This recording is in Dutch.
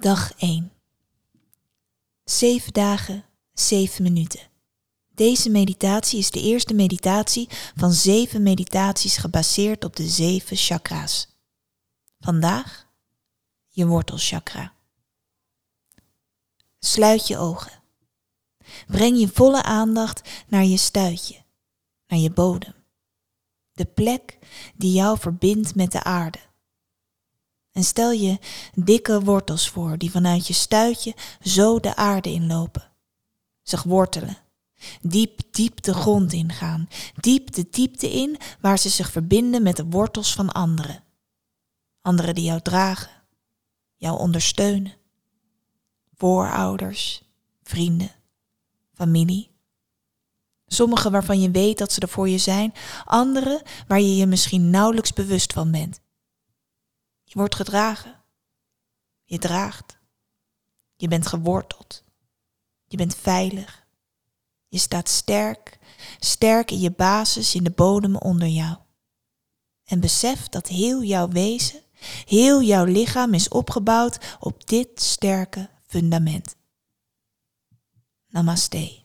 Dag 1. Zeven dagen, zeven minuten. Deze meditatie is de eerste meditatie van zeven meditaties gebaseerd op de zeven chakra's. Vandaag je wortelchakra. Sluit je ogen. Breng je volle aandacht naar je stuitje, naar je bodem. De plek die jou verbindt met de aarde. En stel je dikke wortels voor die vanuit je stuitje zo de aarde inlopen. Zich wortelen. Diep, diep de grond ingaan. Diep de diepte in waar ze zich verbinden met de wortels van anderen. Anderen die jou dragen, jou ondersteunen. Voorouders, vrienden, familie. Sommige waarvan je weet dat ze er voor je zijn, andere waar je je misschien nauwelijks bewust van bent. Je wordt gedragen. Je draagt. Je bent geworteld. Je bent veilig. Je staat sterk, sterk in je basis, in de bodem onder jou. En besef dat heel jouw wezen, heel jouw lichaam is opgebouwd op dit sterke fundament. Namaste.